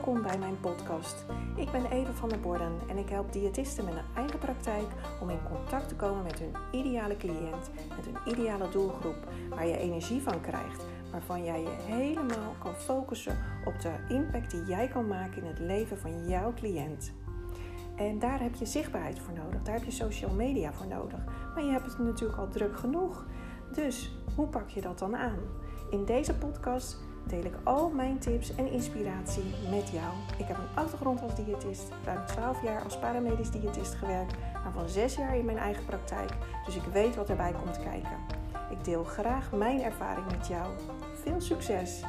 Welkom bij mijn podcast. Ik ben Eva van der Borden en ik help diëtisten met een eigen praktijk om in contact te komen met hun ideale cliënt, met hun ideale doelgroep, waar je energie van krijgt, waarvan jij je helemaal kan focussen op de impact die jij kan maken in het leven van jouw cliënt. En daar heb je zichtbaarheid voor nodig, daar heb je social media voor nodig. Maar je hebt het natuurlijk al druk genoeg. Dus hoe pak je dat dan aan? In deze podcast deel ik al mijn tips en inspiratie met jou. Ik heb een achtergrond als diëtist, ruim 12 jaar als paramedisch diëtist gewerkt, van 6 jaar in mijn eigen praktijk, dus ik weet wat erbij komt kijken. Ik deel graag mijn ervaring met jou. Veel succes!